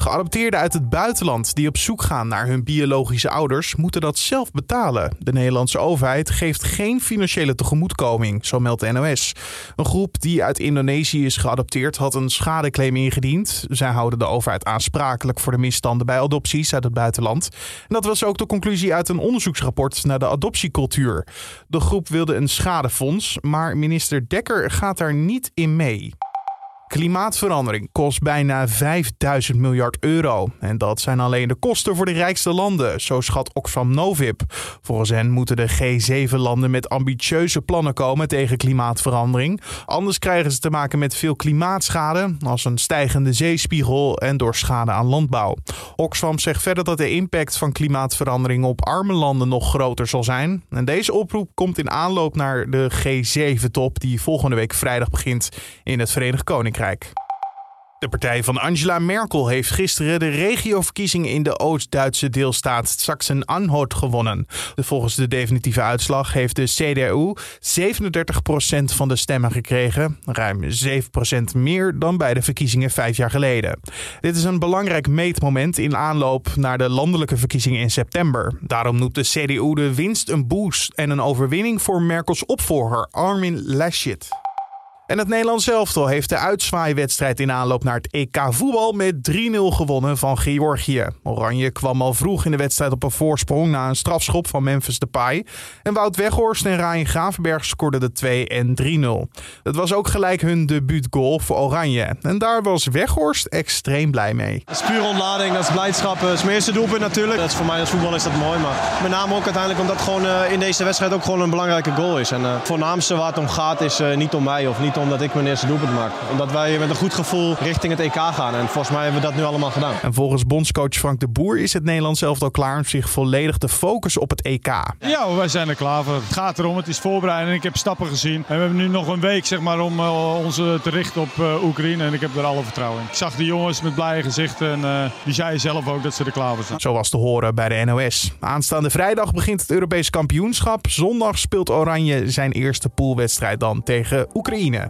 Geadopteerden uit het buitenland die op zoek gaan naar hun biologische ouders moeten dat zelf betalen. De Nederlandse overheid geeft geen financiële tegemoetkoming, zo meldt NOS. Een groep die uit Indonesië is geadopteerd had een schadeclaim ingediend. Zij houden de overheid aansprakelijk voor de misstanden bij adopties uit het buitenland. En dat was ook de conclusie uit een onderzoeksrapport naar de adoptiecultuur. De groep wilde een schadefonds, maar minister Dekker gaat daar niet in mee. Klimaatverandering kost bijna 5000 miljard euro. En dat zijn alleen de kosten voor de rijkste landen, zo schat Oxfam Novib. Volgens hen moeten de G7-landen met ambitieuze plannen komen tegen klimaatverandering. Anders krijgen ze te maken met veel klimaatschade, als een stijgende zeespiegel en door schade aan landbouw. Oxfam zegt verder dat de impact van klimaatverandering op arme landen nog groter zal zijn. En deze oproep komt in aanloop naar de G7-top, die volgende week vrijdag begint in het Verenigd Koninkrijk. De partij van Angela Merkel heeft gisteren de regioverkiezingen in de Oost-Duitse deelstaat Sachsen-Anhalt gewonnen. Volgens de definitieve uitslag heeft de CDU 37% van de stemmen gekregen, ruim 7% meer dan bij de verkiezingen vijf jaar geleden. Dit is een belangrijk meetmoment in aanloop naar de landelijke verkiezingen in september. Daarom noemt de CDU de winst een boost en een overwinning voor Merkels opvolger Armin Laschet. En het Nederlands elftal heeft de uitzwaaiwedstrijd in aanloop naar het EK voetbal met 3-0 gewonnen van Georgië. Oranje kwam al vroeg in de wedstrijd op een voorsprong na een strafschop van Memphis Depay. En Wout Weghorst en Ryan Gravenberg scoorden de 2 en 3-0. Het was ook gelijk hun debuutgoal voor Oranje. En daar was Weghorst extreem blij mee. Puur ontlading, dat is blijdschap. Dat is mijn eerste doelpunt natuurlijk. Dat is voor mij als voetbal is dat mooi. Maar met name ook uiteindelijk omdat gewoon uh, in deze wedstrijd ook gewoon een belangrijke goal is. En uh, het voornaamste waar het om gaat is niet om mij of niet om omdat ik mijn eerste doelpunt maak. Omdat wij met een goed gevoel richting het EK gaan. En volgens mij hebben we dat nu allemaal gedaan. En volgens bondscoach Frank de Boer is het Nederlands elftal klaar om zich volledig te focussen op het EK. Ja, wij zijn er klaar voor. Het gaat erom, het is voorbereiding. Ik heb stappen gezien. En we hebben nu nog een week zeg maar, om uh, ons te richten op uh, Oekraïne. En ik heb er alle vertrouwen in. Ik zag de jongens met blije gezichten. En uh, die zeiden zelf ook dat ze er klaar voor zijn. Zo was te horen bij de NOS. Aanstaande vrijdag begint het Europees kampioenschap. Zondag speelt Oranje zijn eerste poolwedstrijd dan tegen Oekraïne.